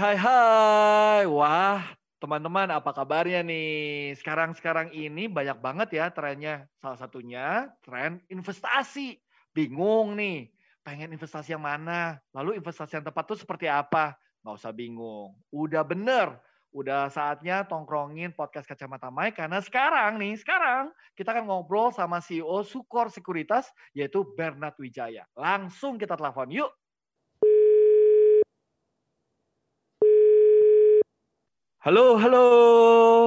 hai hai. Wah, teman-teman apa kabarnya nih? Sekarang-sekarang ini banyak banget ya trennya. Salah satunya tren investasi. Bingung nih, pengen investasi yang mana? Lalu investasi yang tepat tuh seperti apa? Nggak usah bingung. Udah bener. Udah saatnya tongkrongin podcast Kacamata Mike karena sekarang nih, sekarang kita akan ngobrol sama CEO Sukor Sekuritas yaitu Bernard Wijaya. Langsung kita telepon yuk. Halo, halo,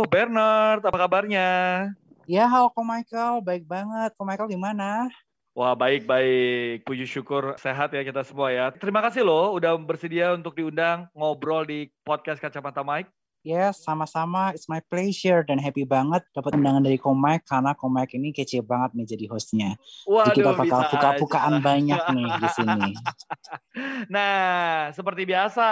Bernard, apa kabarnya? Ya, halo Ko Michael, baik banget. Ko Michael di mana? Wah, baik-baik. Puji syukur sehat ya kita semua ya. Terima kasih loh udah bersedia untuk diundang ngobrol di podcast Kacamata Mike. Yes, sama-sama. It's my pleasure dan happy banget dapat undangan dari Komik karena Komik ini kece banget nih jadi hostnya. Waduh, jadi kita bakal buka-bukaan banyak nih di sini. Nah, seperti biasa,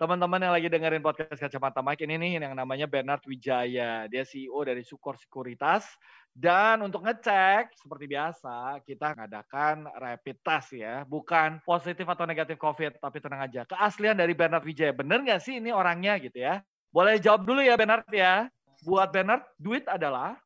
teman-teman yang lagi dengerin podcast Kacamata Mike ini nih yang namanya Bernard Wijaya. Dia CEO dari Sukor Sekuritas. Dan untuk ngecek, seperti biasa, kita ngadakan rapid test ya. Bukan positif atau negatif COVID, tapi tenang aja. Keaslian dari Bernard Wijaya. Bener nggak sih ini orangnya gitu ya? Boleh jawab dulu ya Bernard ya. Buat Bernard, duit adalah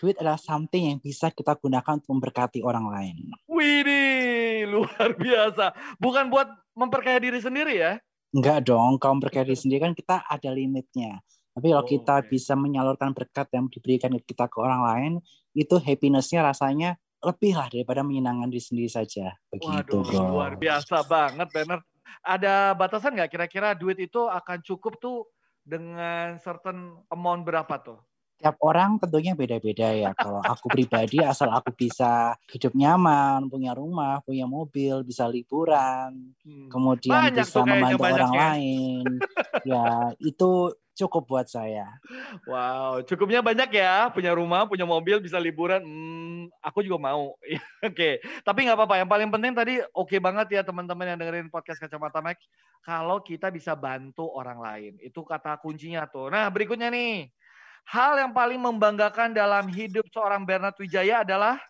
Duit adalah something yang bisa kita gunakan untuk memberkati orang lain. Widih, luar biasa. Bukan buat memperkaya diri sendiri ya. Enggak dong, memberkati diri sendiri kan kita ada limitnya. Tapi kalau Oh, kita oke. bisa menyalurkan berkat yang diberikan kita ke orang lain, itu happiness-nya rasanya lebih lah daripada menyenangkan diri sendiri saja. Begitu, Waduh, bro. luar biasa banget Bernard. Ada batasan nggak kira-kira duit itu akan cukup tuh dengan certain amount berapa tuh? Tiap orang tentunya beda-beda ya. Kalau aku pribadi asal aku bisa hidup nyaman, punya rumah, punya mobil, bisa liburan, Hmm. kemudian Banyak bisa membantu orang banyaknya. lain, ya itu cukup buat saya. Wow, cukupnya banyak ya. Punya rumah, punya mobil, bisa liburan. Hmm, aku juga mau. Oke, tapi nggak apa-apa. Yang paling penting tadi oke banget ya teman-teman yang dengerin podcast Kacamata Mike. Kalau kita bisa bantu orang lain. Itu kata kuncinya tuh. Nah, berikutnya nih. Hal yang paling membanggakan dalam hidup seorang Bernard Wijaya adalah?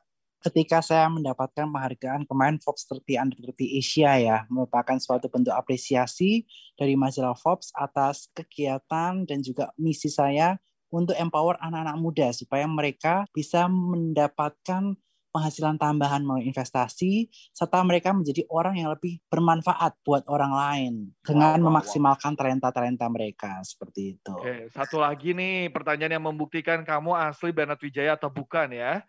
Ketika saya mendapatkan penghargaan kemarin Forbes 30 Under 30 Asia ya, merupakan suatu bentuk apresiasi dari majalah Forbes atas kegiatan dan juga misi saya untuk empower anak-anak muda supaya mereka bisa mendapatkan penghasilan tambahan melalui investasi serta mereka menjadi orang yang lebih bermanfaat buat orang lain dengan wow, wow. memaksimalkan talenta-talenta mereka seperti itu. Oke, satu lagi nih pertanyaan yang membuktikan kamu asli Bernard Wijaya atau bukan ya.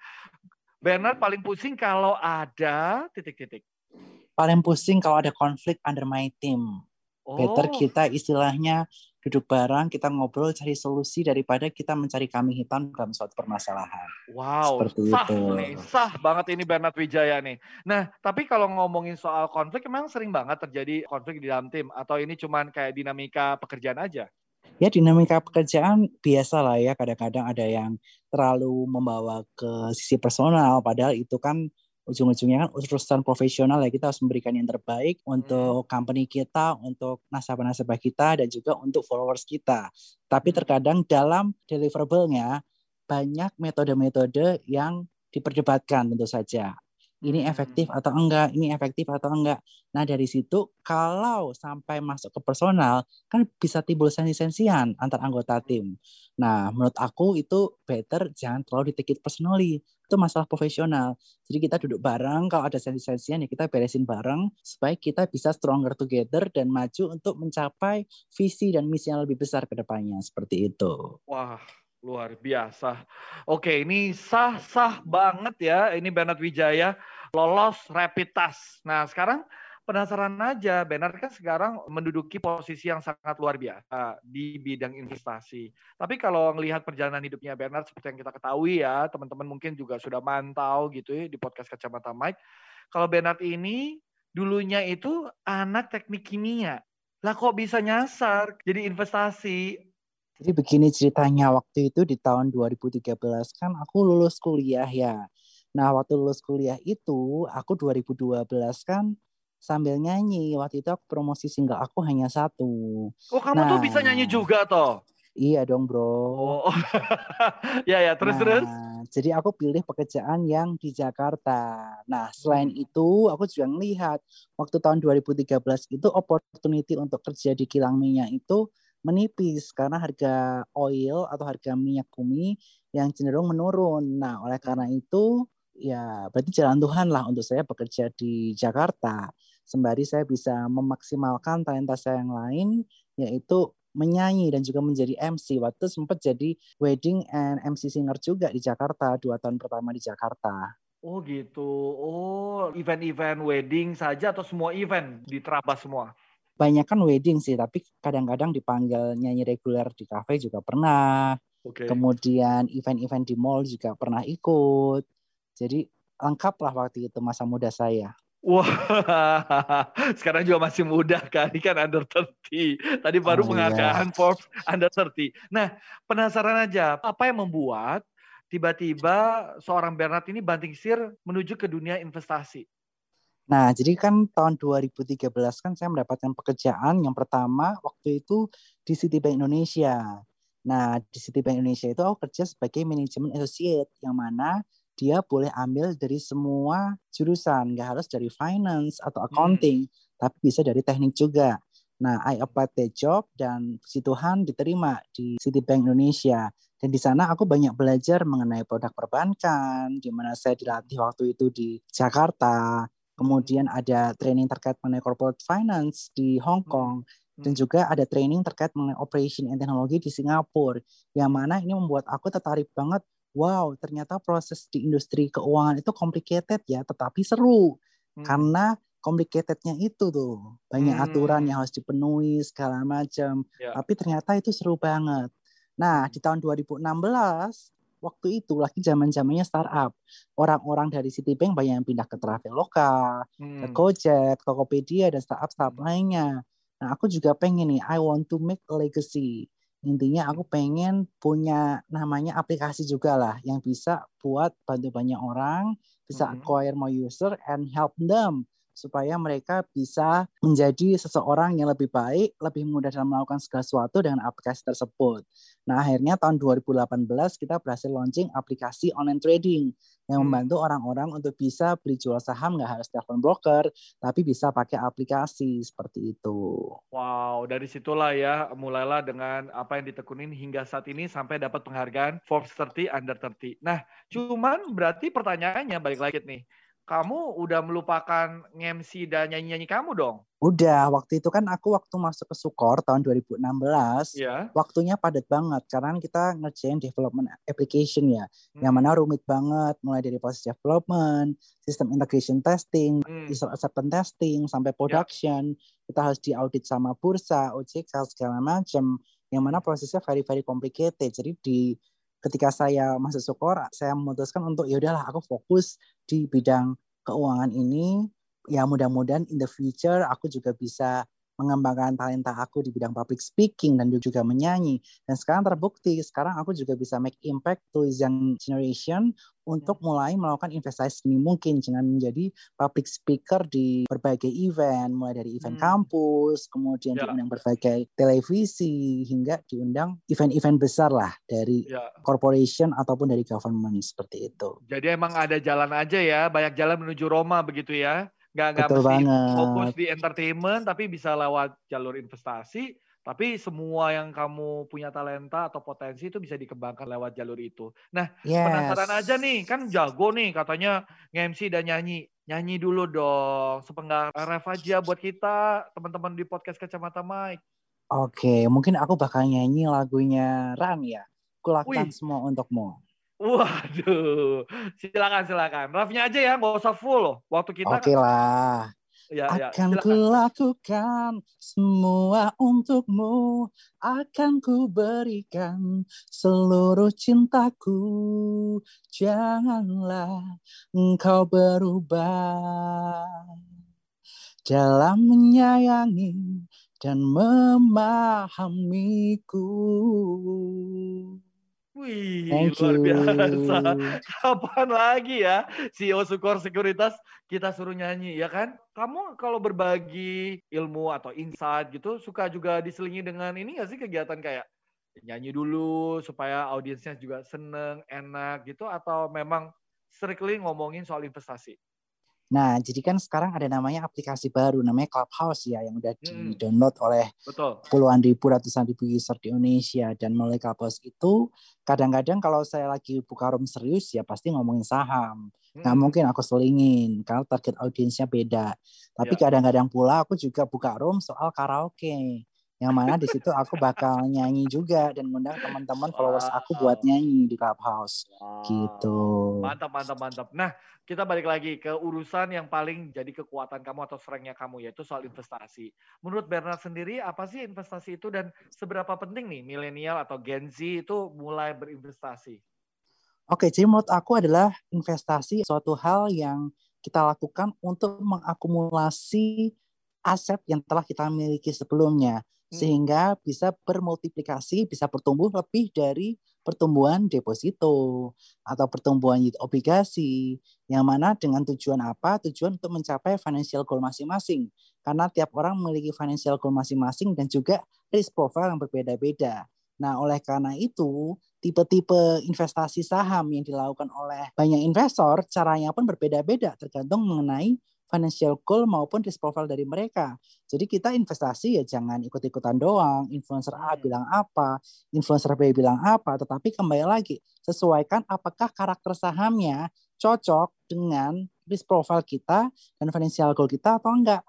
Bernard paling pusing kalau ada titik-titik. Paling pusing kalau ada konflik under my team. Oh, Better kita istilahnya duduk bareng, kita ngobrol, cari solusi daripada kita mencari kambing hitam dalam suatu permasalahan. wow, seperti sah itu. nih, sah banget ini Bernard Wijaya nih. Nah, tapi kalau ngomongin soal konflik, emang sering banget terjadi konflik di dalam tim? Atau ini cuman kayak dinamika pekerjaan aja? Ya dinamika pekerjaan biasa lah ya, kadang-kadang ada yang terlalu membawa ke sisi personal, padahal itu kan ujung-ujungnya kan urusan profesional ya kita harus memberikan yang terbaik untuk company kita, untuk nasabah-nasabah kita dan juga untuk followers kita. Tapi terkadang dalam deliverable-nya banyak metode-metode yang diperdebatkan tentu saja. Ini Hmm. efektif atau enggak, ini efektif atau enggak. Nah dari situ kalau sampai masuk ke personal kan bisa timbul sensi-sensian antar anggota tim. Nah menurut aku itu better jangan terlalu di take it personally. Itu masalah profesional. Jadi kita duduk bareng, kalau ada sensi-sensian ya kita beresin bareng supaya kita bisa stronger together dan maju untuk mencapai visi dan misi yang lebih besar ke depannya. Seperti itu. Wah, luar biasa. Oke, ini sah-sah banget ya. Ini Bernard Wijaya lolos rapid test. Nah, sekarang penasaran aja, Bernard kan sekarang menduduki posisi yang sangat luar biasa di bidang investasi. Tapi kalau melihat perjalanan hidupnya Bernard seperti yang kita ketahui ya, teman-teman mungkin juga sudah mantau gitu ya di podcast Kacamata Mike. Kalau Bernard ini dulunya itu anak teknik kimia. Lah kok bisa nyasar jadi investasi? Jadi begini ceritanya waktu itu di tahun 2013 kan aku lulus kuliah ya. Nah waktu lulus kuliah itu aku 2012 kan sambil nyanyi. Waktu itu aku promosi single aku hanya satu. Oh kamu tuh Nah. bisa nyanyi juga toh? Iya dong bro. Oh, ya ya terus nah, terus. Jadi aku pilih pekerjaan yang di Jakarta. Nah selain hmm. itu aku juga melihat waktu tahun 2013 itu opportunity untuk kerja di kilang minyak itu menipis karena harga oil atau harga minyak bumi yang cenderung menurun. Nah oleh karena itu ya berarti jalan Tuhan lah untuk saya bekerja di Jakarta. Sembari saya bisa memaksimalkan talenta saya yang lain yaitu menyanyi dan juga menjadi MC. Waktu sempat jadi wedding and MC singer juga di Jakarta dua tahun pertama di Jakarta. Oh gitu. Oh event-event wedding saja atau semua event diterabas semua? Banyak kan wedding sih, tapi kadang-kadang dipanggil nyanyi reguler di cafe juga pernah. Okay. Kemudian event-event di mall juga pernah ikut. Jadi lengkap lah waktu itu masa muda saya. Wah, sekarang juga masih muda kan, ini kan under 30. Tadi baru oh, penghargaan yeah. Forbes under 30. Nah, penasaran aja, apa yang membuat tiba-tiba seorang Bernard ini banting setir menuju ke dunia investasi? Nah, jadi kan tahun 2013 kan saya mendapatkan pekerjaan yang pertama waktu itu di Citibank Indonesia. Nah, di Citibank Indonesia itu aku kerja sebagai manajemen associate yang mana dia boleh ambil dari semua jurusan, nggak harus dari finance atau hmm. accounting, hmm. tapi bisa dari teknik juga. Nah, I apply the job dan puji Tuhan diterima di Citibank Indonesia. Dan di sana aku banyak belajar mengenai produk perbankan, di mana saya dilatih waktu itu di Jakarta. Kemudian ada training terkait mengenai corporate finance di Hong hmm. Kong. Dan hmm. juga ada training terkait mengenai operation and teknologi di Singapura. Yang mana ini membuat aku tertarik banget wow ternyata proses di industri keuangan itu complicated ya tetapi seru hmm. karena complicatednya itu tuh banyak hmm. aturan yang harus dipenuhi segala macam yeah. tapi ternyata itu seru banget nah di tahun 2016 waktu itu lagi zaman zamannya startup orang-orang dari Citibank banyak yang pindah ke Traveloka hmm. ke Gojek Tokopedia dan startup startup hmm. lainnya nah aku juga pengen nih I want to make a legacy intinya aku pengen punya namanya aplikasi juga lah yang bisa buat bantu banyak orang bisa mm-hmm. acquire more user and help them supaya mereka bisa menjadi seseorang yang lebih baik, lebih mudah dalam melakukan segala sesuatu dengan aplikasi tersebut. Nah, akhirnya tahun 2018 kita berhasil launching aplikasi online trading yang hmm. membantu orang-orang untuk bisa beli jual saham nggak harus telepon broker, tapi bisa pakai aplikasi seperti itu. Wow, dari situlah ya mulailah dengan apa yang ditekunin hingga saat ini sampai dapat penghargaan Forbes 30 Under 30. Nah, cuman berarti pertanyaannya balik lagi nih kamu udah melupakan MC dan nyanyi-nyanyi kamu dong? Udah, waktu itu kan aku waktu masuk ke Sukor tahun 2016, yeah. waktunya padat banget karena kita ngerjain development application ya, hmm. yang mana rumit banget, mulai dari proses development, sistem integration testing, hmm. user acceptance testing, sampai ya. production, yeah. kita harus diaudit sama bursa, OJK segala macam, yang mana prosesnya very very complicated. Jadi di ketika saya masuk Sukor, saya memutuskan untuk ya udahlah aku fokus di bidang keuangan ini. Ya mudah-mudahan in the future aku juga bisa mengembangkan talenta aku di bidang public speaking dan juga menyanyi. Dan sekarang terbukti, sekarang aku juga bisa make impact to young generation untuk hmm. mulai melakukan investasi ini mungkin dengan menjadi public speaker di berbagai event, mulai dari event hmm. kampus, kemudian ya. diundang berbagai televisi, hingga diundang event-event besar lah dari ya. corporation ataupun dari government seperti itu. Jadi emang ada jalan aja ya, banyak jalan menuju Roma begitu ya? Nggak nggak mesti banget. fokus di entertainment tapi bisa lewat jalur investasi tapi semua yang kamu punya talenta atau potensi itu bisa dikembangkan lewat jalur itu. Nah, yes. penasaran aja nih, kan jago nih katanya nge-MC dan nyanyi. Nyanyi dulu dong, sepenggal ref aja buat kita, teman-teman di podcast Kacamata Mike. Oke, mungkin aku bakal nyanyi lagunya Ran ya. Kulakukan semua untukmu. Waduh, silakan silakan. Rafnya aja ya, nggak usah full loh. Waktu kita. Oke okay lah. Ya, ya, akan ku lakukan semua untukmu, akan ku berikan seluruh cintaku. Janganlah engkau berubah dalam menyayangi dan memahamiku. Wih, Thank luar you. biasa. Kapan lagi ya CEO Sukor Sekuritas kita suruh nyanyi ya kan? Kamu kalau berbagi ilmu atau insight gitu suka juga diselingi dengan ini gak sih kegiatan kayak nyanyi dulu supaya audiensnya juga seneng, enak gitu atau memang strictly ngomongin soal investasi? Nah, jadi kan sekarang ada namanya aplikasi baru namanya Clubhouse ya yang udah hmm. di-download oleh Betul. puluhan ribu ratusan ribu user di Indonesia dan melalui Clubhouse itu kadang-kadang kalau saya lagi buka room serius ya pasti ngomongin saham. Hmm. Nggak mungkin aku selingin karena target audiensnya beda. Tapi ya. kadang-kadang pula aku juga buka room soal karaoke yang mana di situ aku bakal nyanyi juga dan ngundang teman-teman followers aku buat nyanyi di clubhouse. Wow. gitu mantap mantap mantap. Nah kita balik lagi ke urusan yang paling jadi kekuatan kamu atau strengthnya kamu yaitu soal investasi. Menurut Bernard sendiri apa sih investasi itu dan seberapa penting nih milenial atau Gen Z itu mulai berinvestasi? Oke, jadi menurut aku adalah investasi suatu hal yang kita lakukan untuk mengakumulasi aset yang telah kita miliki sebelumnya. Hmm. sehingga bisa bermultiplikasi, bisa bertumbuh lebih dari pertumbuhan deposito atau pertumbuhan obligasi yang mana dengan tujuan apa? Tujuan untuk mencapai financial goal masing-masing. Karena tiap orang memiliki financial goal masing-masing dan juga risk profile yang berbeda-beda. Nah, oleh karena itu, tipe-tipe investasi saham yang dilakukan oleh banyak investor caranya pun berbeda-beda tergantung mengenai financial goal maupun risk profile dari mereka. Jadi kita investasi ya jangan ikut-ikutan doang. Influencer A hmm. bilang apa, influencer B bilang apa, tetapi kembali lagi sesuaikan apakah karakter sahamnya cocok dengan risk profile kita dan financial goal kita atau enggak.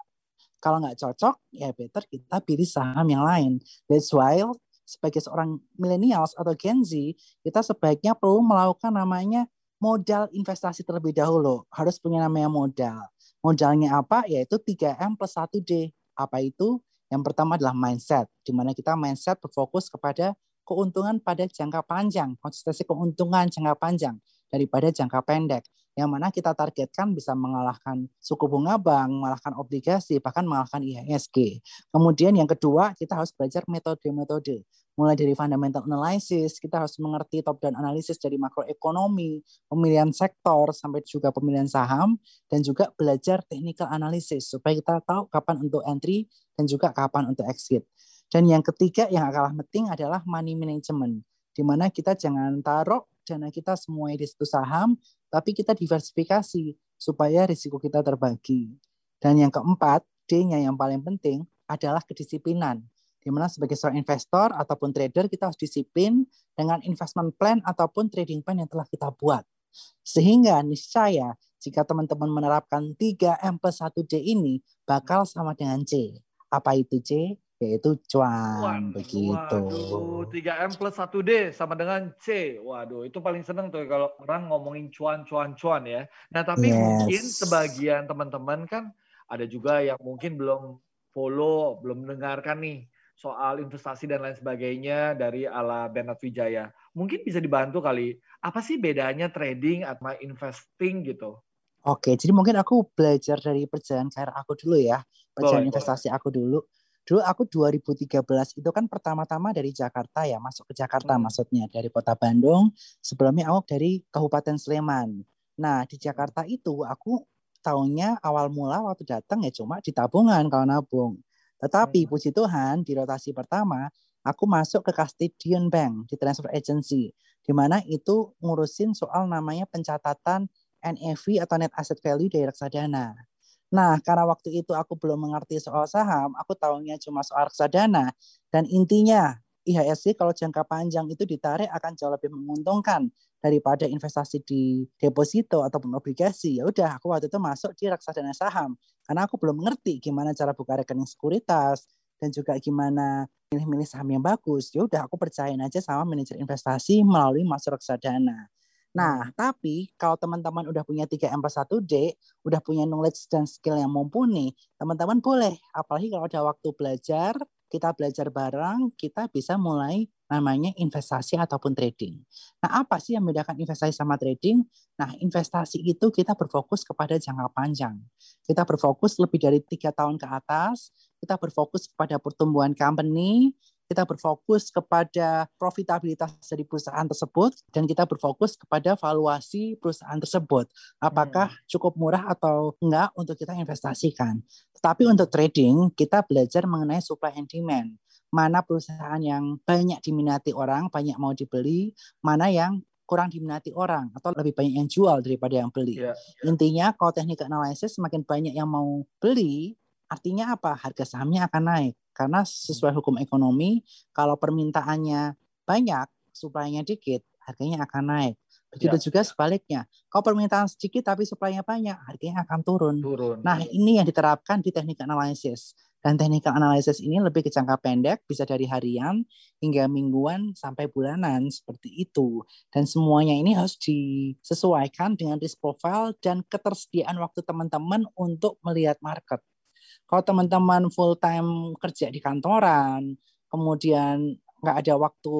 Kalau enggak cocok, ya better kita pilih saham yang lain. That's why sebagai seorang millennials atau Gen Z, kita sebaiknya perlu melakukan namanya modal investasi terlebih dahulu. Harus punya namanya modal. Modalnya apa? Yaitu 3M plus 1D. Apa itu? Yang pertama adalah mindset, di mana kita mindset berfokus kepada keuntungan pada jangka panjang, konsistensi keuntungan jangka panjang daripada jangka pendek yang mana kita targetkan bisa mengalahkan suku bunga bank, mengalahkan obligasi, bahkan mengalahkan IHSG. Kemudian yang kedua, kita harus belajar metode-metode. Mulai dari fundamental analysis, kita harus mengerti top down analysis dari makroekonomi, pemilihan sektor, sampai juga pemilihan saham, dan juga belajar technical analysis supaya kita tahu kapan untuk entry dan juga kapan untuk exit. Dan yang ketiga yang kalah penting adalah money management, di mana kita jangan taruh dana kita semuanya di satu saham, tapi kita diversifikasi supaya risiko kita terbagi. Dan yang keempat, D-nya yang paling penting adalah kedisiplinan. Di mana sebagai seorang investor ataupun trader kita harus disiplin dengan investment plan ataupun trading plan yang telah kita buat. Sehingga niscaya jika teman-teman menerapkan 3M plus 1D ini bakal sama dengan C. Apa itu C? Yaitu cuan begitu. Waduh, 3M plus 1D sama dengan C. Waduh, itu paling seneng tuh kalau orang ngomongin cuan cuan cuan ya. Nah, tapi yes. mungkin sebagian teman-teman kan ada juga yang mungkin belum follow, belum mendengarkan nih soal investasi dan lain sebagainya dari ala Bernard Wijaya. Mungkin bisa dibantu kali. Apa sih bedanya trading atau investing gitu? Oke, jadi mungkin aku belajar dari perjalanan karir aku dulu ya. Perjalanan boleh, investasi boleh. aku dulu Dulu aku 2013 itu kan pertama-tama dari Jakarta ya, masuk ke Jakarta hmm. maksudnya dari kota Bandung. Sebelumnya aku dari Kabupaten Sleman. Nah, di Jakarta itu aku tahunnya awal mula waktu datang ya cuma di tabungan kalau nabung. Tetapi hmm. puji Tuhan di rotasi pertama aku masuk ke Custodian Bank di transfer agency di mana itu ngurusin soal namanya pencatatan NAV atau net asset value dari reksadana. Nah, karena waktu itu aku belum mengerti soal saham, aku tahunya cuma soal reksadana. Dan intinya, IHSG kalau jangka panjang itu ditarik akan jauh lebih menguntungkan daripada investasi di deposito ataupun obligasi. Ya udah, aku waktu itu masuk di reksadana saham karena aku belum mengerti gimana cara buka rekening sekuritas dan juga gimana milih-milih saham yang bagus. Ya udah, aku percayain aja sama manajer investasi melalui masuk reksadana. Nah, tapi kalau teman-teman udah punya 3M plus 1D, udah punya knowledge dan skill yang mumpuni, teman-teman boleh. Apalagi kalau ada waktu belajar, kita belajar bareng, kita bisa mulai namanya investasi ataupun trading. Nah, apa sih yang membedakan investasi sama trading? Nah, investasi itu kita berfokus kepada jangka panjang. Kita berfokus lebih dari tiga tahun ke atas, kita berfokus kepada pertumbuhan company, kita berfokus kepada profitabilitas dari perusahaan tersebut dan kita berfokus kepada valuasi perusahaan tersebut. Apakah hmm. cukup murah atau enggak untuk kita investasikan. Tetapi untuk trading kita belajar mengenai supply and demand mana perusahaan yang banyak diminati orang, banyak mau dibeli, mana yang kurang diminati orang atau lebih banyak yang jual daripada yang beli. Yeah, yeah. Intinya kalau teknik analisis semakin banyak yang mau beli, artinya apa? Harga sahamnya akan naik. Karena sesuai hukum ekonomi, kalau permintaannya banyak, suplainya dikit, harganya akan naik. Begitu ya. juga sebaliknya. Kalau permintaan sedikit tapi suplainya banyak, harganya akan turun. turun. Nah, ini yang diterapkan di teknik analisis. Dan teknik analisis ini lebih ke jangka pendek, bisa dari harian hingga mingguan sampai bulanan seperti itu. Dan semuanya ini harus disesuaikan dengan risk profile dan ketersediaan waktu teman-teman untuk melihat market. Kalau teman-teman full time kerja di kantoran, kemudian nggak ada waktu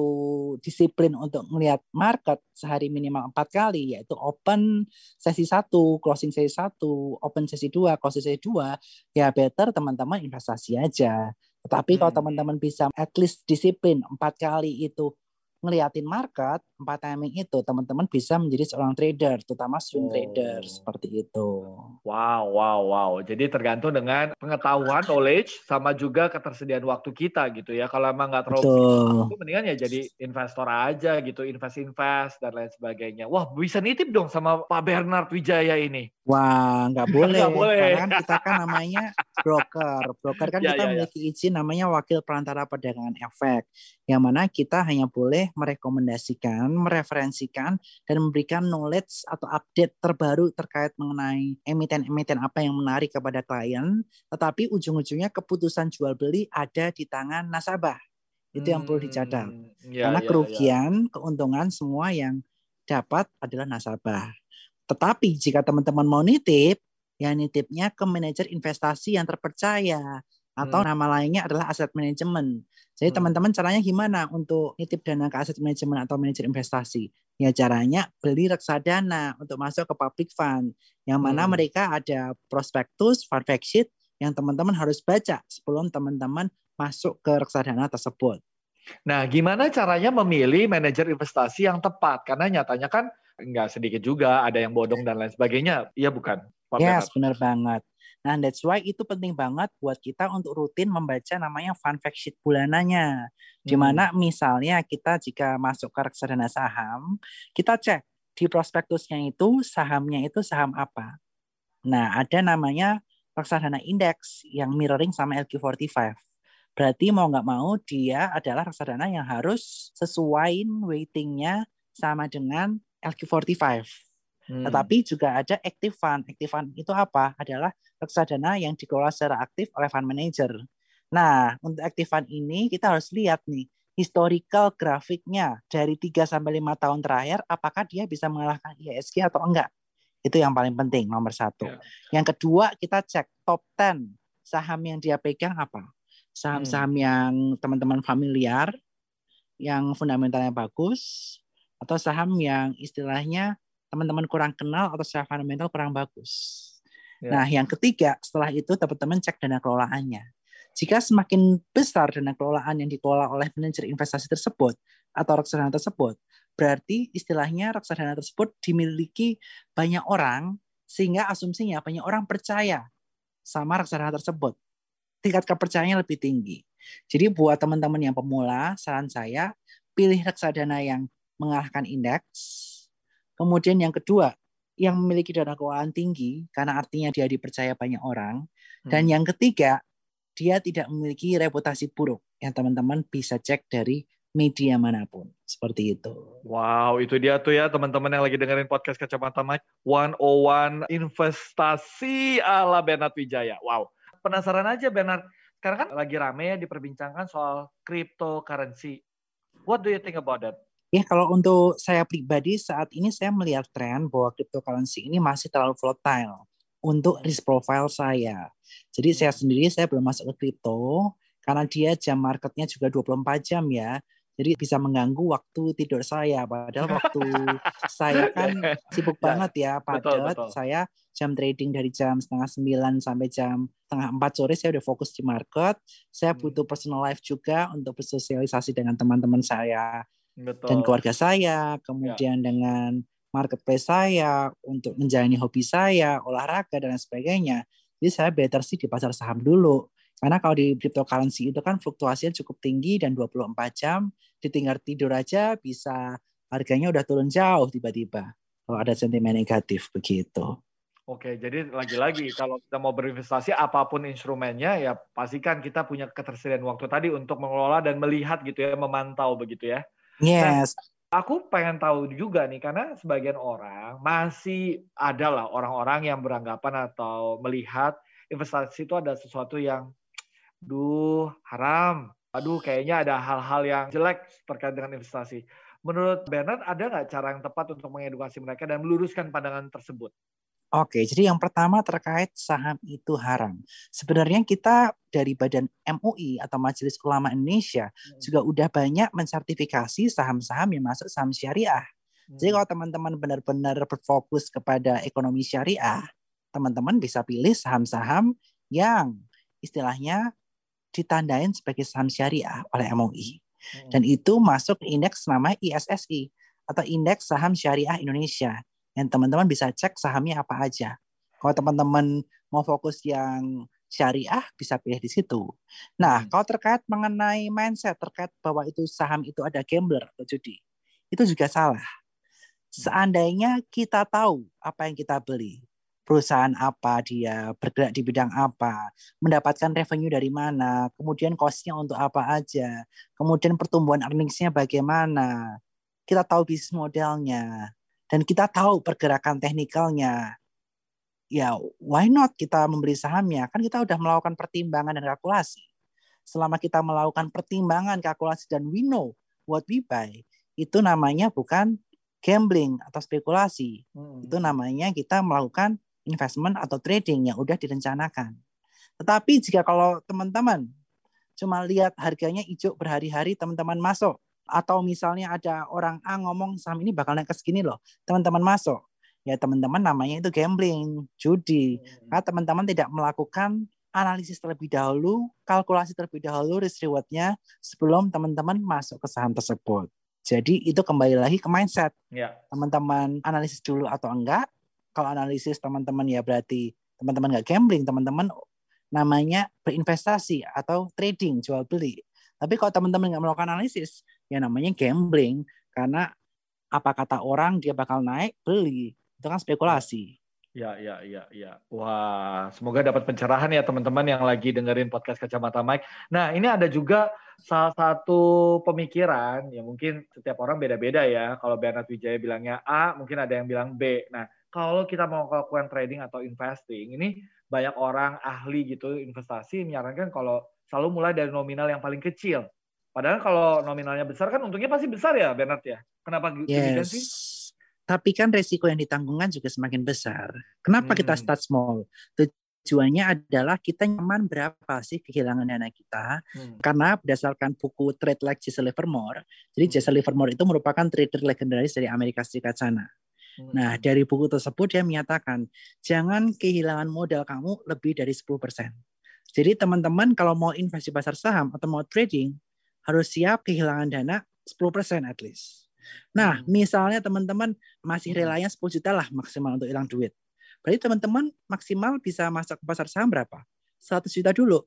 disiplin untuk melihat market sehari minimal empat kali yaitu open sesi satu, closing sesi satu, open sesi dua, closing sesi dua, ya better teman-teman investasi aja. Tetapi hmm. kalau teman-teman bisa at least disiplin empat kali itu ngeliatin market empat timing itu teman-teman bisa menjadi seorang trader terutama swing oh. trader seperti itu. Wow, wow, wow. Jadi tergantung dengan pengetahuan, knowledge sama juga ketersediaan waktu kita gitu ya. Kalau emang nggak terlalu itu mendingan ya jadi investor aja gitu, invest-invest dan lain sebagainya. Wah, bisa nitip dong sama Pak Bernard Wijaya ini. Wah, nggak boleh. Nggak boleh. Karena kan kita kan namanya broker. Broker kan ya, kita ya, ya. memiliki ya. izin namanya wakil perantara perdagangan efek. Yang mana kita hanya boleh merekomendasikan, mereferensikan, dan memberikan knowledge atau update terbaru terkait mengenai emiten-emiten apa yang menarik kepada klien. Tetapi ujung-ujungnya keputusan jual beli ada di tangan nasabah. Itu yang perlu dicatat. Hmm, ya, Karena ya, kerugian, ya. keuntungan semua yang dapat adalah nasabah. Tetapi jika teman-teman mau nitip, ya nitipnya ke manajer investasi yang terpercaya atau hmm. nama lainnya adalah aset manajemen. Jadi hmm. teman-teman caranya gimana untuk nitip dana ke aset manajemen atau manajer investasi? Ya caranya beli reksadana untuk masuk ke public fund yang mana hmm. mereka ada prospektus, fund fact sheet yang teman-teman harus baca sebelum teman-teman masuk ke reksadana tersebut. Nah, gimana caranya memilih manajer investasi yang tepat? Karena nyatanya kan nggak sedikit juga ada yang bodong dan lain sebagainya. Iya bukan? Yes, benar banget. Nah, that's why itu penting banget buat kita untuk rutin membaca namanya fun fact sheet bulanannya. Di hmm. mana misalnya kita jika masuk ke reksadana saham, kita cek di prospektusnya itu sahamnya itu saham apa. Nah, ada namanya reksadana indeks yang mirroring sama LQ45. Berarti mau nggak mau dia adalah reksadana yang harus sesuaiin weightingnya sama dengan LQ45. Hmm. Tetapi juga ada active fund. Active fund itu apa? Adalah reksadana yang dikelola secara aktif oleh fund manager. Nah, untuk active fund ini kita harus lihat nih historical grafiknya dari 3 sampai 5 tahun terakhir apakah dia bisa mengalahkan ISG atau enggak. Itu yang paling penting nomor satu. Yeah. Yang kedua kita cek top 10 saham yang dia pegang apa. Saham-saham hmm. yang teman-teman familiar, yang fundamentalnya bagus, atau saham yang istilahnya teman-teman kurang kenal atau secara fundamental kurang bagus. Ya. Nah, yang ketiga, setelah itu teman-teman cek dana kelolaannya. Jika semakin besar dana kelolaan yang dikelola oleh manajer investasi tersebut atau reksadana tersebut, berarti istilahnya reksadana tersebut dimiliki banyak orang sehingga asumsinya banyak orang percaya sama reksadana tersebut. Tingkat kepercayaannya lebih tinggi. Jadi buat teman-teman yang pemula, saran saya pilih reksadana yang mengalahkan indeks. Kemudian yang kedua, yang memiliki dana keuangan tinggi karena artinya dia dipercaya banyak orang. Dan hmm. yang ketiga, dia tidak memiliki reputasi buruk yang teman-teman bisa cek dari media mana pun. Seperti itu. Wow, itu dia tuh ya teman-teman yang lagi dengerin podcast Kacamata Mike. 101 investasi ala Bernard Wijaya. Wow, penasaran aja Bernard. Sekarang kan lagi rame ya diperbincangkan soal cryptocurrency. What do you think about that? Ya kalau untuk saya pribadi saat ini saya melihat tren bahwa cryptocurrency ini masih terlalu volatile untuk risk profile saya. Jadi saya hmm. sendiri saya belum masuk ke crypto karena dia jam marketnya juga 24 jam ya. Jadi bisa mengganggu waktu tidur saya. Padahal waktu saya kan sibuk ya, banget ya, padat. Saya jam trading dari jam setengah sembilan sampai jam setengah empat sore saya udah fokus di market. Saya hmm. butuh personal life juga untuk bersosialisasi dengan teman-teman saya Betul. dan keluarga saya, kemudian ya. dengan marketplace saya untuk menjalani hobi saya, olahraga dan sebagainya. Jadi saya better sih di pasar saham dulu. Karena kalau di cryptocurrency itu kan fluktuasinya cukup tinggi dan 24 jam, ditinggal tidur aja bisa harganya udah turun jauh tiba-tiba. Kalau ada sentimen negatif begitu. Oke, jadi lagi-lagi kalau kita mau berinvestasi apa pun instrumennya ya pastikan kita punya ketersediaan waktu tadi untuk mengelola dan melihat gitu ya, memantau begitu ya. Yes. Nah, aku pengen tahu juga nih karena sebagian orang masih ada lah orang-orang yang beranggapan atau melihat investasi itu ada sesuatu yang duh haram. Aduh kayaknya ada hal-hal yang jelek terkait dengan investasi. Menurut Bernard ada nggak cara yang tepat untuk mengedukasi mereka dan meluruskan pandangan tersebut? Oke, jadi yang pertama terkait saham itu haram. Sebenarnya kita dari Badan MUI atau Majelis Ulama Indonesia hmm. juga udah banyak mensertifikasi saham-saham yang masuk saham syariah. Hmm. Jadi kalau teman-teman benar-benar berfokus kepada ekonomi syariah, teman-teman bisa pilih saham-saham yang istilahnya ditandain sebagai saham syariah oleh MUI. Hmm. Dan itu masuk indeks nama ISSI atau Indeks Saham Syariah Indonesia yang teman-teman bisa cek sahamnya apa aja. Kalau teman-teman mau fokus yang syariah bisa pilih di situ. Nah, hmm. kalau terkait mengenai mindset terkait bahwa itu saham itu ada gambler atau judi, itu juga salah. Hmm. Seandainya kita tahu apa yang kita beli, perusahaan apa dia bergerak di bidang apa, mendapatkan revenue dari mana, kemudian cost-nya untuk apa aja, kemudian pertumbuhan earnings-nya bagaimana, kita tahu bisnis modelnya, dan kita tahu pergerakan teknikalnya, ya why not kita membeli sahamnya? Kan kita udah melakukan pertimbangan dan kalkulasi. Selama kita melakukan pertimbangan, kalkulasi, dan we know what we buy, itu namanya bukan gambling atau spekulasi. Hmm. Itu namanya kita melakukan investment atau trading yang udah direncanakan. Tetapi jika kalau teman-teman cuma lihat harganya hijau berhari-hari, teman-teman masuk, atau misalnya ada orang A ngomong saham ini bakal naik ke segini loh, teman-teman masuk. Ya teman-teman namanya itu gambling, judi. Hmm. Karena teman-teman tidak melakukan analisis terlebih dahulu, kalkulasi terlebih dahulu risk rewardnya sebelum teman-teman masuk ke saham tersebut. Jadi itu kembali lagi ke mindset. Ya. Teman-teman analisis dulu atau enggak. Kalau analisis teman-teman ya berarti teman-teman nggak gambling, teman-teman namanya berinvestasi atau trading, jual beli. Tapi kalau teman-teman nggak melakukan analisis, ya namanya gambling. Karena apa kata orang dia bakal naik, beli. Itu kan spekulasi. Ya, ya, ya, ya. Wah, semoga dapat pencerahan ya teman-teman yang lagi dengerin podcast Kacamata Mike. Nah, ini ada juga salah satu pemikiran, ya mungkin setiap orang beda-beda ya. Kalau Bernard Wijaya bilangnya A, mungkin ada yang bilang B. Nah, kalau kita mau melakukan trading atau investing, ini banyak orang ahli gitu investasi menyarankan kalau selalu mulai dari nominal yang paling kecil. Padahal kalau nominalnya besar kan untungnya pasti besar ya Bernard ya. Kenapa yes. sih? Tapi kan resiko yang ditanggungkan juga semakin besar. Kenapa hmm. kita start small? Tujuannya adalah kita nyaman berapa sih kehilangan dana kita. Hmm. Karena berdasarkan buku Trade Like Jesse Livermore, jadi hmm. Jesse Livermore itu merupakan trader legendaris dari Amerika Serikat sana. Hmm. Nah, dari buku tersebut dia menyatakan, jangan kehilangan modal kamu lebih dari 10%. Jadi teman-teman kalau mau investasi pasar saham atau mau trading harus siap kehilangan dana 10% at least. Nah, hmm. misalnya teman-teman masih hmm. relanya 10 juta lah maksimal untuk hilang duit. Berarti teman-teman maksimal bisa masuk ke pasar saham berapa? 100 juta dulu.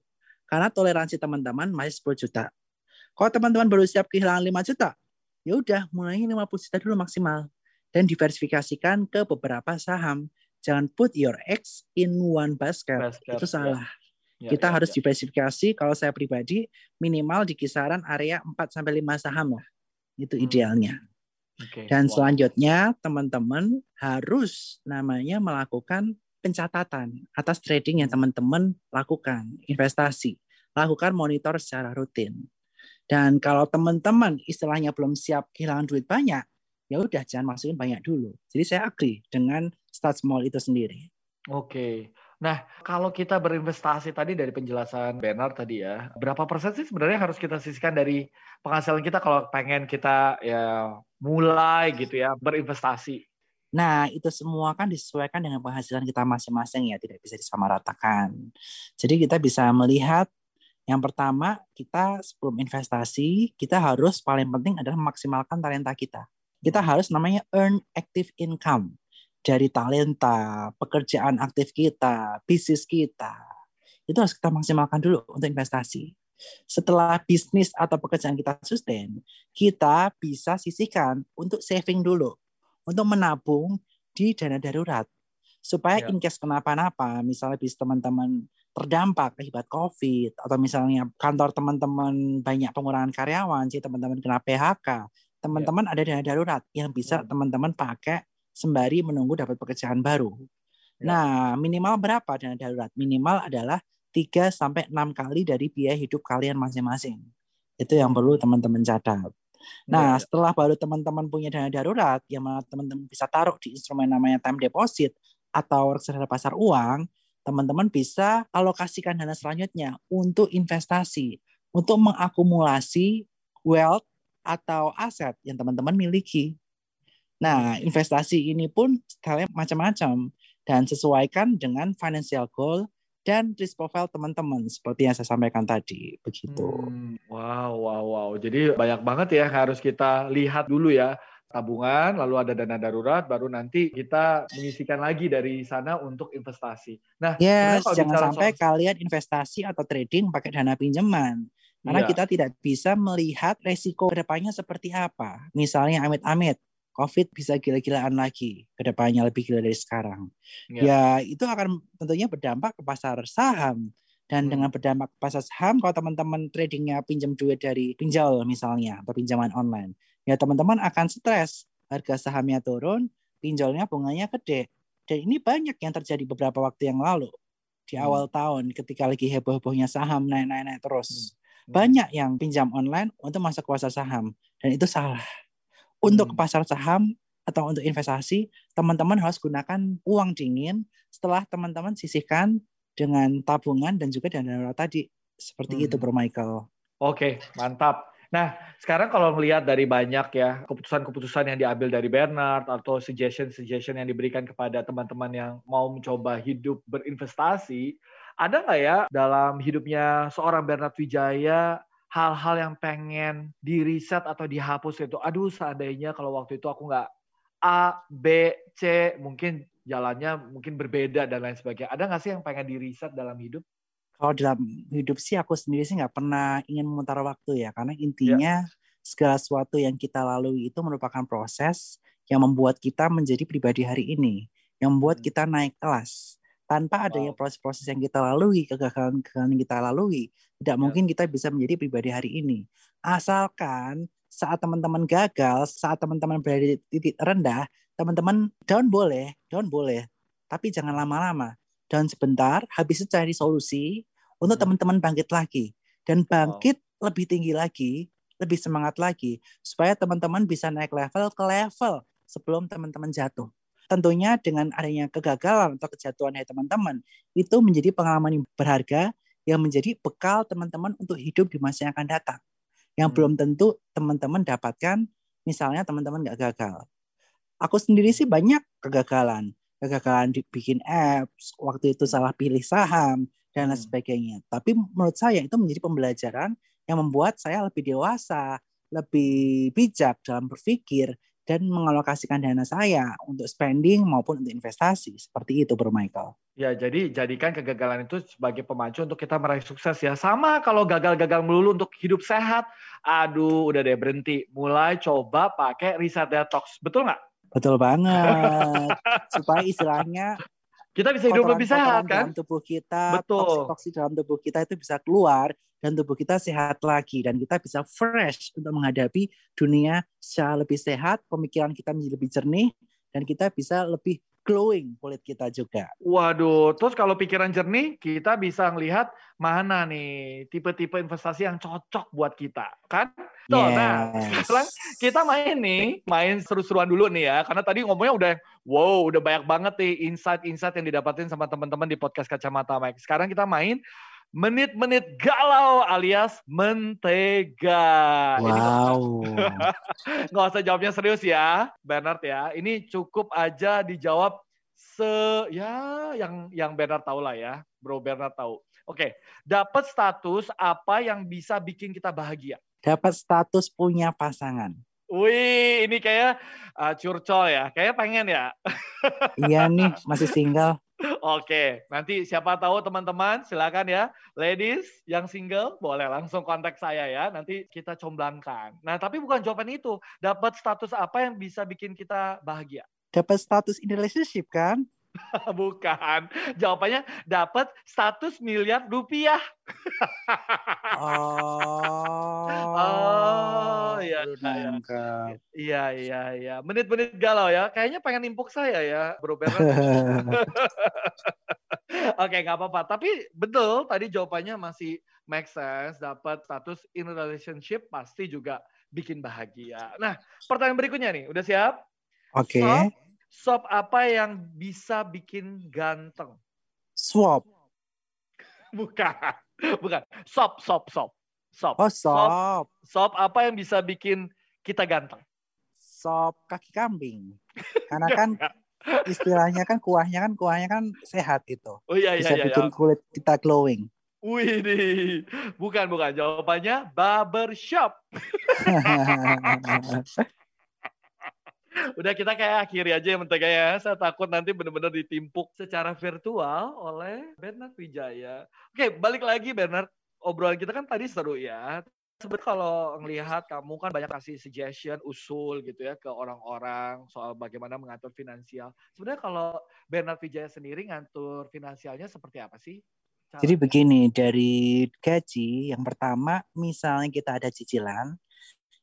Karena toleransi teman-teman masih 10 juta. Kalau teman-teman baru siap kehilangan 5 juta, ya udah mulainya 50 juta dulu maksimal dan diversifikasikan ke beberapa saham. Jangan put your eggs in one basket. basket itu salah. Ya. Ya, kita ya, harus ya. diversifikasi kalau saya pribadi minimal di kisaran area 4 sampai 5 saham lah. Itu hmm. idealnya. Okay. Dan wow. selanjutnya teman-teman harus namanya melakukan pencatatan atas trading yang teman-teman lakukan, investasi. Lakukan monitor secara rutin. Dan kalau teman-teman istilahnya belum siap kehilangan duit banyak, ya udah jangan masukin banyak dulu. Jadi saya agree dengan start small itu sendiri. Oke. Nah, kalau kita berinvestasi tadi dari penjelasan Bernard tadi ya, berapa persen sih sebenarnya harus kita sisihkan dari penghasilan kita kalau pengen kita ya mulai gitu ya berinvestasi? Nah, itu semua kan disesuaikan dengan penghasilan kita masing-masing ya, tidak bisa disamaratakan. Jadi kita bisa melihat yang pertama, kita sebelum investasi, kita harus paling penting adalah memaksimalkan talenta kita. Kita harus namanya earn active income dari talenta, pekerjaan aktif kita, bisnis kita. itu harus kita maksimalkan dulu untuk investasi. Setelah bisnis atau pekerjaan kita sustain, kita bisa sisihkan untuk saving dulu, untuk menabung di dana darurat. Supaya ya. in case kenapa-napa, misalnya bis teman-teman terdampak akibat COVID, atau misalnya kantor teman-teman banyak pengurangan karyawan, sih teman-teman kena PHK, teman-teman ya. ada dana darurat yang bisa ya. teman-teman pakai sembari menunggu dapat pekerjaan baru. Ya. Nah, minimal berapa dana darurat? Minimal adalah 3 sampai 6 kali dari biaya hidup kalian masing-masing. Itu yang perlu teman-teman catat. Nah, ya. setelah baru teman-teman punya dana darurat yang mana teman-teman bisa taruh di instrumen namanya time deposit atau reksadana pasar uang, teman-teman bisa alokasikan dana selanjutnya untuk investasi, untuk mengakumulasi wealth atau aset yang teman-teman miliki. Nah, investasi ini pun style macam-macam dan sesuaikan dengan financial goal dan risk profile teman-teman seperti yang saya sampaikan tadi begitu. Hmm, wow, wow, wow. Jadi banyak banget ya harus kita lihat dulu ya tabungan, lalu ada dana darurat, baru nanti kita mengisikan lagi dari sana untuk investasi. Nah, yes, jangan sampai soal... kalian investasi atau trading pakai dana pinjaman. Karena iya. kita tidak bisa melihat resiko ke depannya seperti apa. Misalnya amit-amit, COVID bisa gila-gilaan lagi ke depannya lebih gila dari sekarang. Ya. ya itu akan tentunya berdampak ke pasar saham dan hmm. dengan berdampak ke pasar saham kalau teman-teman tradingnya pinjam duit dari pinjol misalnya atau pinjaman online, ya teman-teman akan stres harga sahamnya turun, pinjolnya bunganya gede. Dan ini banyak yang terjadi beberapa waktu yang lalu di hmm. awal tahun ketika lagi heboh-hebohnya saham naik-naik-naik terus. Hmm. Banyak yang pinjam online untuk masuk ke pasar saham dan itu salah untuk hmm. pasar saham atau untuk investasi, teman-teman harus gunakan uang dingin setelah teman-teman sisihkan dengan tabungan dan juga dana darurat tadi. Seperti hmm. itu, Bro Michael. Oke, mantap. Nah, sekarang kalau melihat dari banyak ya keputusan-keputusan yang diambil dari Bernard atau suggestion-suggestion yang diberikan kepada teman-teman yang mau mencoba hidup berinvestasi, ada nggak ya dalam hidupnya seorang Bernard Wijaya hal-hal yang pengen di reset atau dihapus itu aduh seandainya kalau waktu itu aku nggak A B C mungkin jalannya mungkin berbeda dan lain sebagainya ada nggak sih yang pengen di reset dalam hidup kalau dalam hidup sih aku sendiri sih nggak pernah ingin memutar waktu ya karena intinya ya. segala sesuatu yang kita lalui itu merupakan proses yang membuat kita menjadi pribadi hari ini yang membuat hmm. kita naik kelas tanpa adanya proses-proses yang kita lalui, kegagalan-kegagalan yang kita lalui, tidak ya. mungkin kita bisa menjadi pribadi hari ini. Asalkan saat teman-teman gagal, saat teman-teman berada di titik rendah, teman-teman down boleh, down boleh, tapi jangan lama-lama. Down sebentar, habis itu cari solusi untuk hmm. teman-teman bangkit lagi dan bangkit oh. lebih tinggi lagi, lebih semangat lagi supaya teman-teman bisa naik level ke level sebelum teman-teman jatuh tentunya dengan adanya kegagalan atau kejatuhan dari teman-teman itu menjadi pengalaman yang berharga yang menjadi bekal teman-teman untuk hidup di masa yang akan datang. Yang hmm. belum tentu teman-teman dapatkan misalnya teman-teman nggak gagal. Aku sendiri sih banyak kegagalan. Kegagalan bikin apps waktu itu salah pilih saham dan lain hmm. sebagainya. Tapi menurut saya itu menjadi pembelajaran yang membuat saya lebih dewasa lebih bijak dalam berpikir dan mengalokasikan dana saya untuk spending maupun untuk investasi. Seperti itu, Bro Michael. Ya, jadi jadikan kegagalan itu sebagai pemacu untuk kita meraih sukses ya. Sama kalau gagal-gagal melulu untuk hidup sehat, aduh udah deh berhenti. Mulai coba pakai reset detox. Betul nggak? Betul banget. Supaya istilahnya kita bisa hidup lebih sehat kan? Dalam tubuh kita, toksik-toksik dalam tubuh kita itu bisa keluar dan tubuh kita sehat lagi dan kita bisa fresh untuk menghadapi dunia secara lebih sehat, pemikiran kita menjadi lebih jernih dan kita bisa lebih glowing kulit kita juga. Waduh, terus kalau pikiran jernih, kita bisa melihat mana nih tipe-tipe investasi yang cocok buat kita, kan? Tuh, yes. nah sekarang kita main nih, main seru-seruan dulu nih ya, karena tadi ngomongnya udah wow, udah banyak banget nih insight-insight yang didapatin sama teman-teman di podcast Kacamata Mike. Sekarang kita main menit-menit galau alias mentega. Wow. Nggak usah jawabnya serius ya, Bernard ya. Ini cukup aja dijawab se ya yang yang Bernard tahu lah ya, Bro Bernard tahu. Oke, dapat status apa yang bisa bikin kita bahagia? Dapat status punya pasangan. Wih, ini kayak uh, curcol ya. Kayak pengen ya. iya nih, masih single. Oke, nanti siapa tahu teman-teman silakan ya, ladies yang single boleh langsung kontak saya ya, nanti kita comblangkan. Nah, tapi bukan jawaban itu. Dapat status apa yang bisa bikin kita bahagia? Dapat status in relationship kan? Bukan. Jawabannya dapat status miliar rupiah. oh. oh, iya, iya. Iya, iya, iya. Menit-menit galau ya. Kayaknya pengen nimpuk saya ya, Bro Bernard. Oke, nggak apa-apa. Tapi betul, tadi jawabannya masih make sense. Dapat status in relationship pasti juga bikin bahagia. Nah, pertanyaan berikutnya nih. Udah siap? Oke. Okay. Sop apa yang bisa bikin ganteng? Swap. Bukan. Bukan. Sop, sop, sop. Sop. Oh, sop. Sop, apa yang bisa bikin kita ganteng? Sop kaki kambing. Karena kan istilahnya kan kuahnya kan kuahnya kan sehat itu. Oh iya iya bisa iya. bikin iya. kulit kita glowing. Wih nih, bukan bukan jawabannya barbershop. Udah kita kayak akhiri aja ya mentega ya. Saya takut nanti benar-benar ditimpuk secara virtual oleh Bernard Wijaya. Oke, balik lagi Bernard. Obrolan kita kan tadi seru ya. Sebenarnya kalau ngelihat kamu kan banyak kasih suggestion, usul gitu ya ke orang-orang soal bagaimana mengatur finansial. Sebenarnya kalau Bernard Wijaya sendiri ngatur finansialnya seperti apa sih? Cara? Jadi begini, dari gaji yang pertama misalnya kita ada cicilan,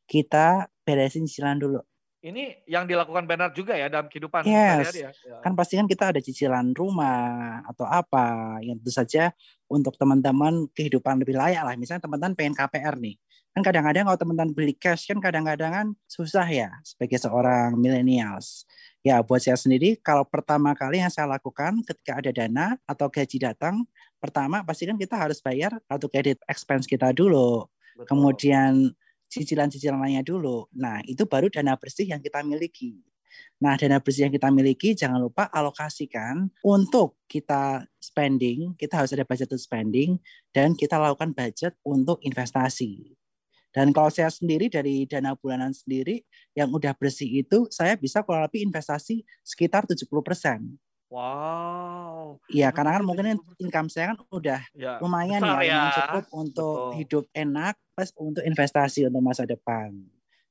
kita beresin cicilan dulu ini yang dilakukan Bernard juga ya dalam kehidupan yes. ya. Kan pasti kan kita ada cicilan rumah atau apa yang tentu saja untuk teman-teman kehidupan lebih layak lah. Misalnya teman-teman pengen KPR nih. Kan kadang-kadang kalau teman-teman beli cash kan kadang-kadang kan susah ya sebagai seorang millennials. Ya buat saya sendiri kalau pertama kali yang saya lakukan ketika ada dana atau gaji datang, pertama pasti kan kita harus bayar atau kredit expense kita dulu. Betul. Kemudian cicilan-cicilan lainnya dulu. Nah, itu baru dana bersih yang kita miliki. Nah, dana bersih yang kita miliki jangan lupa alokasikan untuk kita spending, kita harus ada budget untuk spending dan kita lakukan budget untuk investasi. Dan kalau saya sendiri dari dana bulanan sendiri yang udah bersih itu saya bisa kurang lebih investasi sekitar 70%. Wow. Iya, karena kan mungkin income saya kan udah ya, lumayan ya, ya, cukup untuk Betul. hidup enak plus untuk investasi untuk masa depan.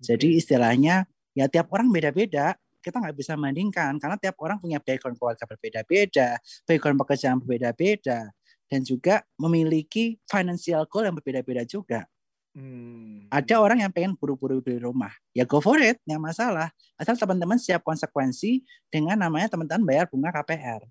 Jadi istilahnya ya tiap orang beda-beda. Kita nggak bisa bandingkan karena tiap orang punya background keluarga berbeda-beda, background pekerjaan berbeda-beda, dan juga memiliki financial goal yang berbeda-beda juga. Hmm. Ada orang yang pengen buru-buru beli rumah, ya go for it, yang masalah. Asal teman-teman siap konsekuensi dengan namanya teman-teman bayar bunga KPR.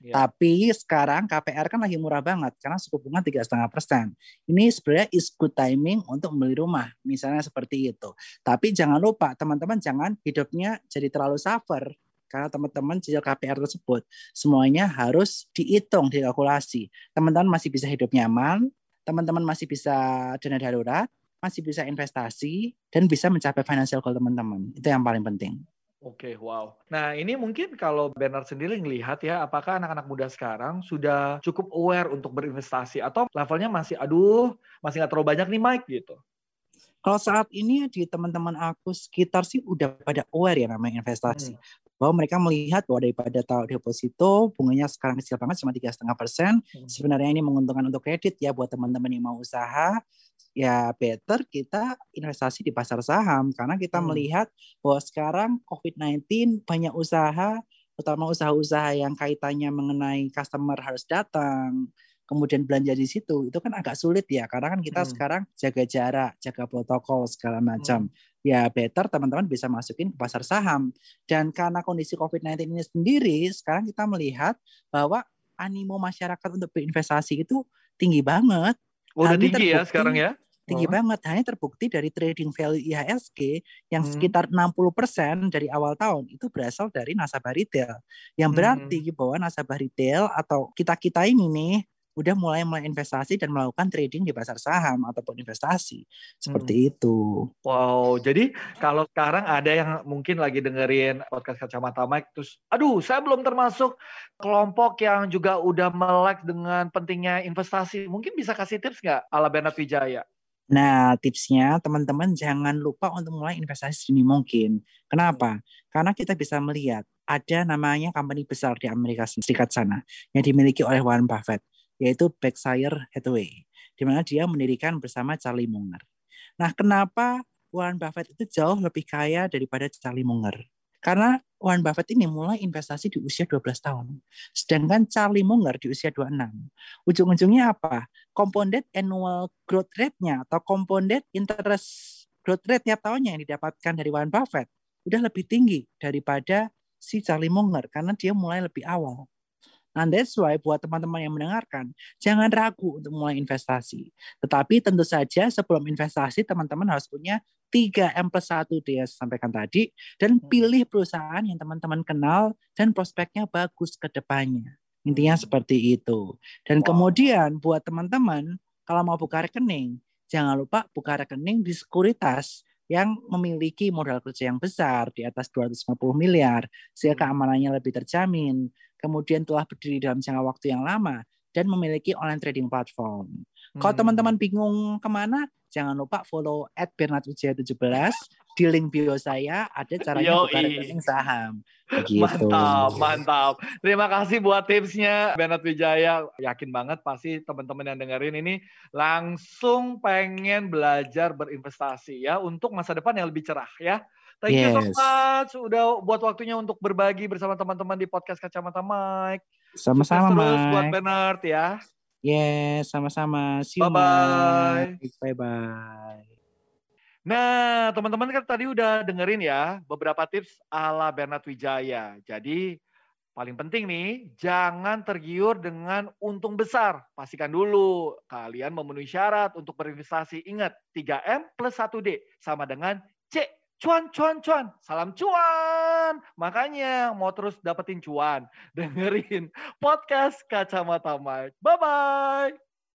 Ya. Tapi sekarang KPR kan lagi murah banget karena suku bunga tiga setengah persen. Ini sebenarnya is good timing untuk membeli rumah, misalnya seperti itu. Tapi jangan lupa teman-teman jangan hidupnya jadi terlalu suffer karena teman-teman cicil KPR tersebut semuanya harus dihitung, dikalkulasi. Teman-teman masih bisa hidup nyaman, teman-teman masih bisa dana darurat, masih bisa investasi, dan bisa mencapai financial goal teman-teman. Itu yang paling penting. Oke, okay, wow. Nah, ini mungkin kalau Bernard sendiri ngelihat ya, apakah anak-anak muda sekarang sudah cukup aware untuk berinvestasi atau levelnya masih, aduh, masih nggak terlalu banyak nih Mike gitu? Kalau saat ini di teman-teman aku sekitar sih udah pada aware ya namanya investasi. Hmm bahwa mereka melihat bahwa daripada taruh deposito bunganya sekarang kecil banget cuma tiga setengah persen hmm. sebenarnya ini menguntungkan untuk kredit ya buat teman-teman yang mau usaha ya better kita investasi di pasar saham karena kita hmm. melihat bahwa sekarang COVID-19 banyak usaha terutama usaha-usaha yang kaitannya mengenai customer harus datang kemudian belanja di situ itu kan agak sulit ya karena kan kita hmm. sekarang jaga jarak, jaga protokol segala macam. Hmm. Ya better teman-teman bisa masukin ke pasar saham. Dan karena kondisi COVID-19 ini sendiri sekarang kita melihat bahwa animo masyarakat untuk berinvestasi itu tinggi banget. Oh, udah tinggi ya sekarang ya? tinggi oh. banget. Hanya terbukti dari trading value IHSG yang hmm. sekitar 60% dari awal tahun itu berasal dari nasabah retail. Yang berarti hmm. bahwa nasabah retail atau kita-kita ini nih udah mulai mulai investasi dan melakukan trading di pasar saham ataupun investasi seperti hmm. itu. Wow, jadi kalau sekarang ada yang mungkin lagi dengerin podcast kacamata Mike terus, aduh saya belum termasuk kelompok yang juga udah melek dengan pentingnya investasi, mungkin bisa kasih tips nggak ala Bernard Wijaya? Nah, tipsnya teman-teman jangan lupa untuk mulai investasi sedini mungkin. Kenapa? Karena kita bisa melihat ada namanya company besar di Amerika Serikat sana yang dimiliki oleh Warren Buffett, yaitu Berkshire Hathaway, di mana dia mendirikan bersama Charlie Munger. Nah, kenapa Warren Buffett itu jauh lebih kaya daripada Charlie Munger? Karena Warren Buffett ini mulai investasi di usia 12 tahun. Sedangkan Charlie Munger di usia 26. Ujung-ujungnya apa? Compounded annual growth rate-nya atau compounded interest growth rate tiap tahunnya yang didapatkan dari Warren Buffett udah lebih tinggi daripada si Charlie Munger karena dia mulai lebih awal. And that's why buat teman-teman yang mendengarkan, jangan ragu untuk mulai investasi. Tetapi tentu saja sebelum investasi, teman-teman harus punya 3M plus 1 dia sampaikan tadi, dan hmm. pilih perusahaan yang teman-teman kenal dan prospeknya bagus ke depannya. Intinya hmm. seperti itu. Dan wow. kemudian buat teman-teman, kalau mau buka rekening, jangan lupa buka rekening di sekuritas yang memiliki modal kerja yang besar di atas 250 miliar sehingga hmm. keamanannya lebih terjamin kemudian telah berdiri dalam jangka waktu yang lama, dan memiliki online trading platform. Hmm. Kalau teman-teman bingung ke mana, jangan lupa follow at Bernardwijaya17 di link bio saya ada caranya buka rekening saham. Begitu. Mantap, mantap. Terima kasih buat tipsnya Bernard Wijaya. Yakin banget pasti teman-teman yang dengerin ini langsung pengen belajar berinvestasi ya untuk masa depan yang lebih cerah ya. Thank yes. you so much udah buat waktunya untuk berbagi bersama teman-teman di podcast Kacamata Mike. Sama-sama Terus buat Bernard ya. Yes, sama-sama. See you. Bye-bye. Bye-bye. Nah, teman-teman kan tadi udah dengerin ya beberapa tips ala Bernard Wijaya. Jadi paling penting nih, jangan tergiur dengan untung besar. Pastikan dulu kalian memenuhi syarat untuk berinvestasi. Ingat, 3M plus 1D sama dengan C cuan cuan cuan. Salam cuan. Makanya mau terus dapetin cuan. Dengerin podcast kacamata Mike. Bye bye